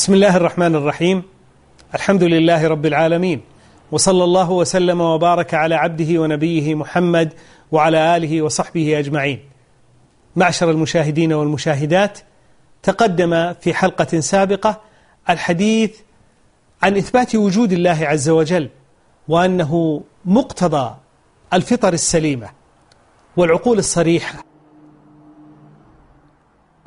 بسم الله الرحمن الرحيم. الحمد لله رب العالمين. وصلى الله وسلم وبارك على عبده ونبيه محمد وعلى آله وصحبه أجمعين. معشر المشاهدين والمشاهدات تقدم في حلقة سابقة الحديث عن إثبات وجود الله عز وجل وأنه مقتضى الفطر السليمة والعقول الصريحة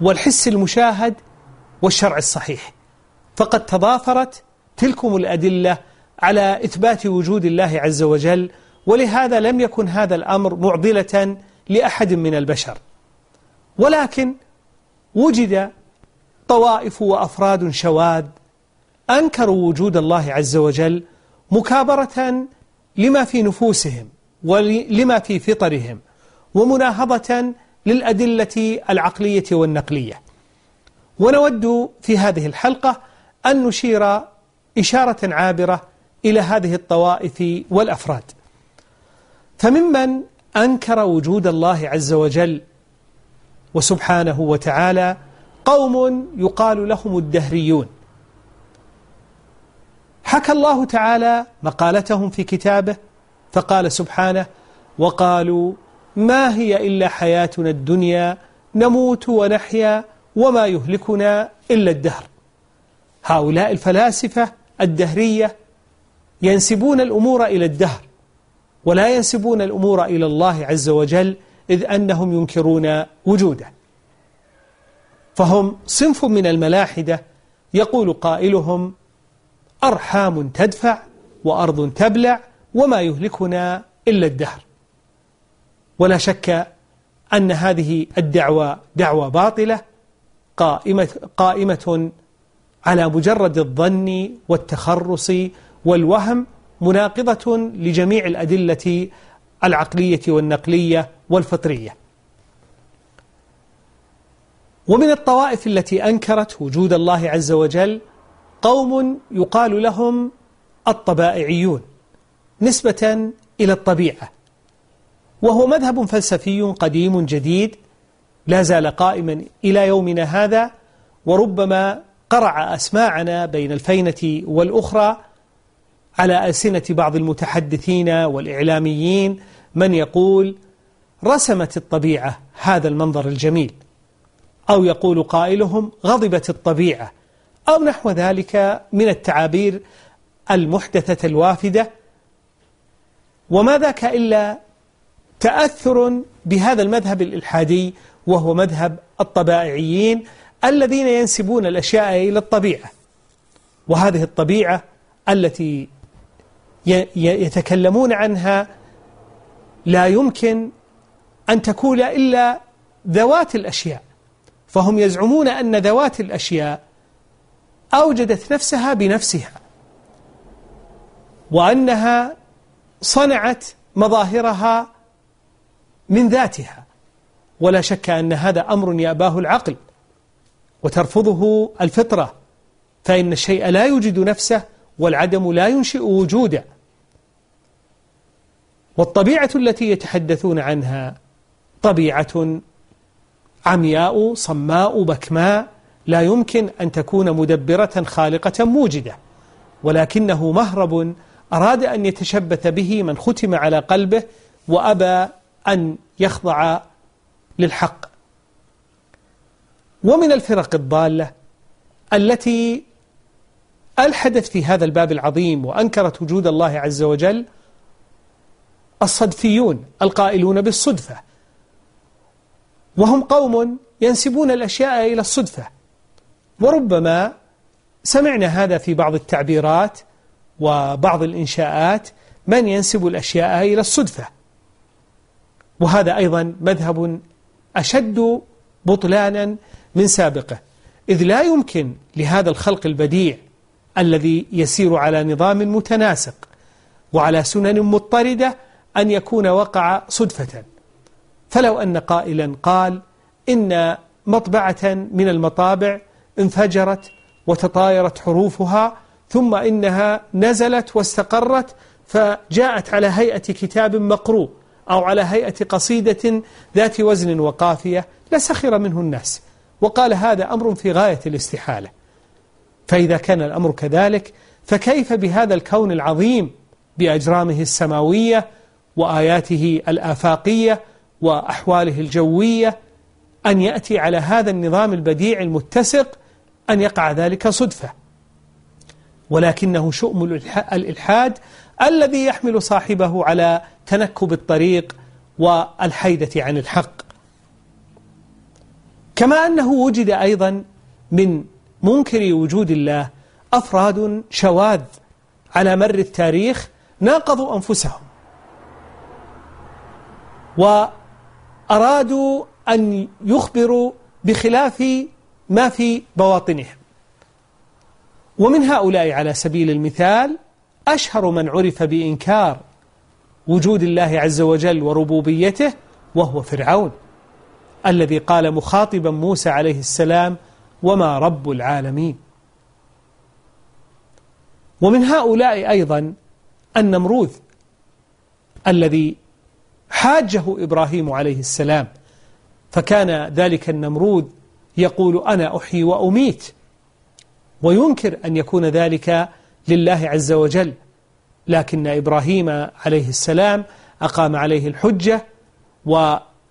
والحس المشاهد والشرع الصحيح. فقد تضافرت تلكم الأدلة على إثبات وجود الله عز وجل ولهذا لم يكن هذا الأمر معضلة لأحد من البشر. ولكن وجد طوائف وأفراد شواذ أنكروا وجود الله عز وجل مكابرة لما في نفوسهم ولما في فطرهم ومناهضة للأدلة العقلية والنقلية. ونود في هذه الحلقة أن نشير إشارة عابرة إلى هذه الطوائف والأفراد. فممن أنكر وجود الله عز وجل وسبحانه وتعالى قوم يقال لهم الدهريون. حكى الله تعالى مقالتهم في كتابه فقال سبحانه وقالوا ما هي إلا حياتنا الدنيا نموت ونحيا وما يهلكنا إلا الدهر. هؤلاء الفلاسفة الدهرية ينسبون الأمور إلى الدهر ولا ينسبون الأمور إلى الله عز وجل إذ أنهم ينكرون وجوده. فهم صنف من الملاحدة يقول قائلهم أرحام تدفع وأرض تبلع وما يهلكنا إلا الدهر. ولا شك أن هذه الدعوة دعوة باطلة قائمة, قائمة على مجرد الظن والتخرص والوهم مناقضة لجميع الأدلة العقلية والنقلية والفطرية. ومن الطوائف التي أنكرت وجود الله عز وجل قوم يقال لهم الطبائعيون نسبة إلى الطبيعة. وهو مذهب فلسفي قديم جديد لا زال قائما إلى يومنا هذا وربما قرع أسماعنا بين الفينة والأخرى على ألسنة بعض المتحدثين والإعلاميين من يقول رسمت الطبيعة هذا المنظر الجميل أو يقول قائلهم غضبت الطبيعة أو نحو ذلك من التعابير المحدثة الوافدة. وما ذاك إلا تأثر بهذا المذهب الإلحادي وهو مذهب الطبائعيين الذين ينسبون الأشياء إلى الطبيعة وهذه الطبيعة التي يتكلمون عنها لا يمكن أن تكون إلا ذوات الأشياء فهم يزعمون أن ذوات الأشياء أوجدت نفسها بنفسها وأنها صنعت مظاهرها من ذاتها ولا شك أن هذا أمر يأباه العقل. وترفضه الفطرة. فإن الشيء لا يوجد نفسه والعدم لا ينشئ وجوده. والطبيعة التي يتحدثون عنها طبيعة عمياء صماء بكماء لا يمكن أن تكون مدبرة خالقة موجدة. ولكنه مهرب أراد أن يتشبث به من ختم على قلبه وأبى أن يخضع للحق. ومن الفرق الضالة التي ألحدت في هذا الباب العظيم وأنكرت وجود الله عز وجل الصدفيون القائلون بالصدفة. وهم قوم ينسبون الأشياء إلى الصدفة. وربما سمعنا هذا في بعض التعبيرات وبعض الإنشاءات من ينسب الأشياء إلى الصدفة. وهذا أيضا مذهب أشد بطلانا من سابقه. إذ لا يمكن لهذا الخلق البديع الذي يسير على نظام متناسق وعلى سنن مضطردة أن يكون وقع صدفة. فلو أن قائلا قال إن مطبعة من المطابع انفجرت وتطايرت حروفها ثم إنها نزلت واستقرت فجاءت على هيئة كتاب مقروء أو على هيئة قصيدة ذات وزن وقافية لسخر منه الناس. وقال هذا أمر في غاية الاستحالة. فإذا كان الأمر كذلك فكيف بهذا الكون العظيم بأجرامه السماوية وآياته الآفاقية وأحواله الجوية أن يأتي على هذا النظام البديع المتسق أن يقع ذلك صدفة؟ ولكنه شؤم الإلحاد الذي يحمل صاحبه على تنكب الطريق والحيدة عن الحق. كما أنه وجد أيضا من منكر وجود الله أفراد شواذ على مر التاريخ ناقضوا أنفسهم وأرادوا أن يخبروا بخلاف ما في بواطنهم. ومن هؤلاء على سبيل المثال أشهر من عرف بإنكار وجود الله عز وجل وربوبيته وهو فرعون. الذي قال مخاطبا موسى عليه السلام وما رب العالمين. ومن هؤلاء أيضا النمروذ الذي حاجة إبراهيم عليه السلام. فكان ذلك النمرود يقول أنا أحيي وأميت. وينكر أن يكون ذلك لله عز وجل. لكن إبراهيم عليه السلام أقام عليه الحجة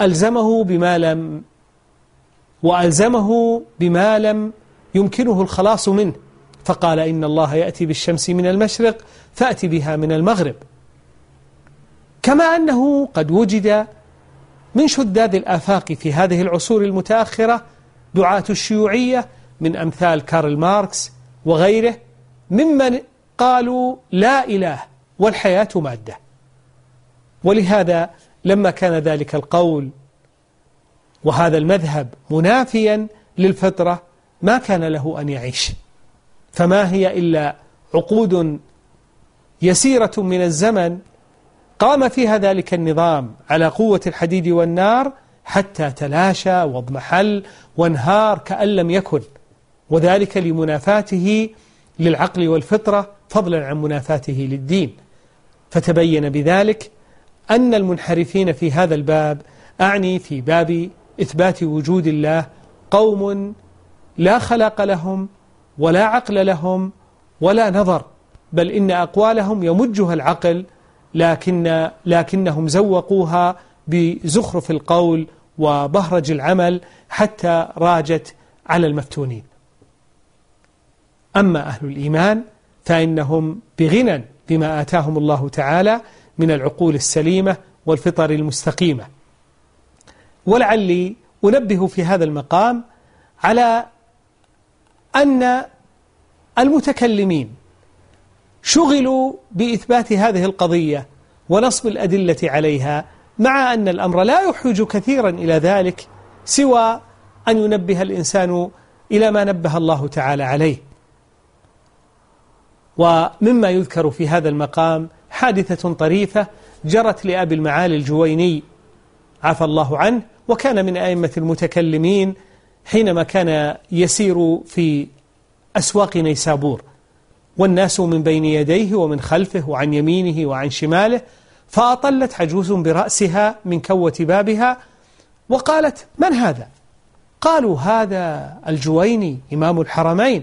وألزمه بما لم وألزمه بما لم يمكنه الخلاص منه. فقال إن الله يأتي بالشمس من المشرق فأتي بها من المغرب. كما أنه قد وجد من شداد الآفاق في هذه العصور المتأخرة دعاة الشيوعية من أمثال كارل ماركس وغيره ممن قالوا لا إله والحياة مادة. ولهذا لما كان ذلك القول وهذا المذهب منافيا للفطرة ما كان له أن يعيش. فما هي إلا عقود يسيرة من الزمن قام فيها ذلك النظام على قوة الحديد والنار حتى تلاشى واضمحل وانهار كأن لم يكن. وذلك لمنافاته للعقل والفطرة فضلا عن منافاته للدين. فتبين بذلك أن المنحرفين في هذا الباب أعني في باب إثبات وجود الله قوم لا خلق لهم ولا عقل لهم ولا نظر بل إن أقوالهم يمجها العقل لكن لكنهم زوقوها بزخرف القول وبهرج العمل حتى راجت على المفتونين. أما أهل الإيمان فإنهم بغنى بما آتاهم الله تعالى من العقول السليمة والفطر المستقيمة. ولعلي أنبه في هذا المقام على أن المتكلمين شغلوا بإثبات هذه القضية ونصب الأدلة عليها مع أن الأمر لا يحوج كثيرا إلى ذلك سوى أن ينبه الإنسان إلى ما نبه الله تعالى عليه. ومما يذكر في هذا المقام حادثة طريفة جرت لأبي المعالي الجويني عفى الله عنه وكان من أئمة المتكلمين حينما كان يسير في أسواق نيسابور والناس من بين يديه ومن خلفه وعن يمينه وعن شماله فأطلت عجوز برأسها من كوة بابها وقالت من هذا؟ قالوا هذا الجويني إمام الحرمين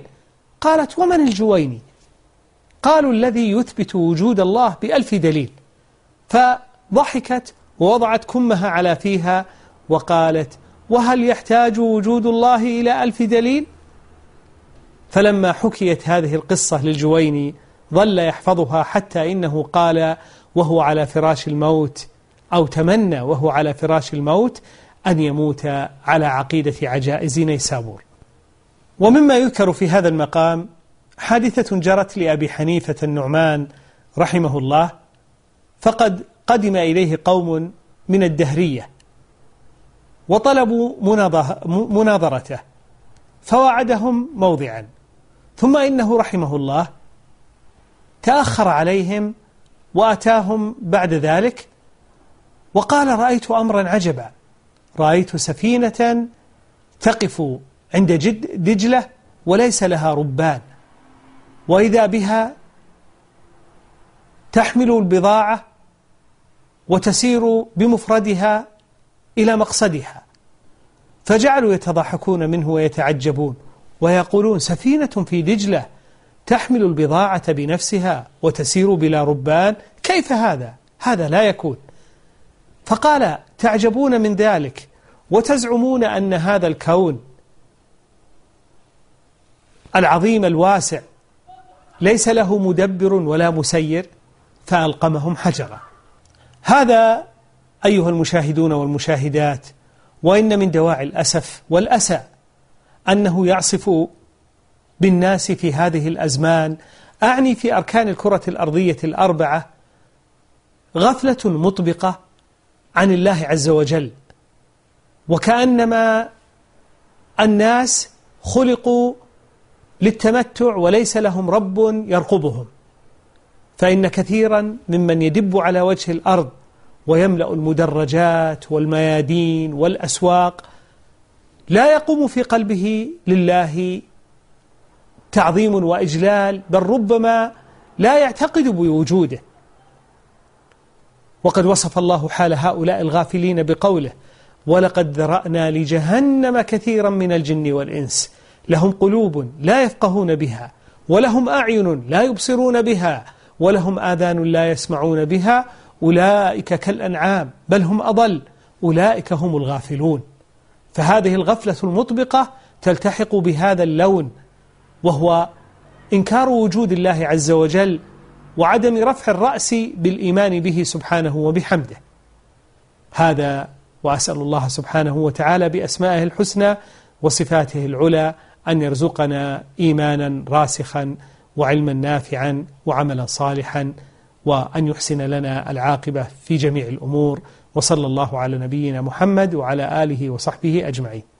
قالت ومن الجويني؟ قالوا الذي يثبت وجود الله بألف دليل فضحكت ووضعت كمها على فيها وقالت وهل يحتاج وجود الله إلى ألف دليل؟ فلما حكيت هذه القصة للجويني ظل يحفظها حتى إنه قال وهو على فراش الموت أو تمنى وهو على فراش الموت أن يموت على عقيدة عجائز نيسابور ومما يذكر في هذا المقام حادثة جرت لأبي حنيفة النعمان رحمه الله فقد قدم إليه قوم من الدهرية وطلبوا مناظرته فوعدهم موضعا ثم إنه رحمه الله تأخر عليهم وأتاهم بعد ذلك وقال رأيت أمرا عجبا رأيت سفينة تقف عند جد دجلة وليس لها ربان وإذا بها تحمل البضاعة وتسير بمفردها إلى مقصدها. فجعلوا يتضاحكون منه ويتعجبون ويقولون سفينة في دجلة تحمل البضاعة بنفسها وتسير بلا ربان. كيف هذا؟ هذا لا يكون. فقال تعجبون من ذلك وتزعمون أن هذا الكون العظيم الواسع ليس له مدبر ولا مسير فألقمهم حجرا. هذا أيها المشاهدون والمشاهدات وإن من دواعي الأسف والأسى أنه يعصف بالناس في هذه الأزمان. أعني في أركان الكرة الأرضية الأربعة غفلة مطبقة عن الله عز وجل. وكأنما الناس خلقوا للتمتع وليس لهم رب يرقبهم. فإن كثيرا ممن يدب على وجه الأرض ويملأ المدرجات والميادين والأسواق لا يقوم في قلبه لله تعظيم وإجلال بل ربما لا يعتقد بوجوده. وقد وصف الله حال هؤلاء الغافلين بقوله ولقد ذرأنا لجهنم كثيرا من الجن والإنس لهم قلوب لا يفقهون بها ولهم أعين لا يبصرون بها ولهم آذان لا يسمعون بها أولئك كالأنعام بل هم أضل أولئك هم الغافلون. فهذه الغفلة المطبقة تلتحق بهذا اللون وهو إنكار وجود الله عز وجل وعدم رفع الرأس بالإيمان به سبحانه وبحمده. هذا وأسأل الله سبحانه وتعالى بأسمائه الحسنى وصفاته العلى أن يرزقنا إيمانا راسخا وعلما نافعا وعملا صالحا وأن يحسن لنا العاقبة في جميع الأمور. وصلى الله على نبينا محمد وعلى آله وصحبه أجمعين.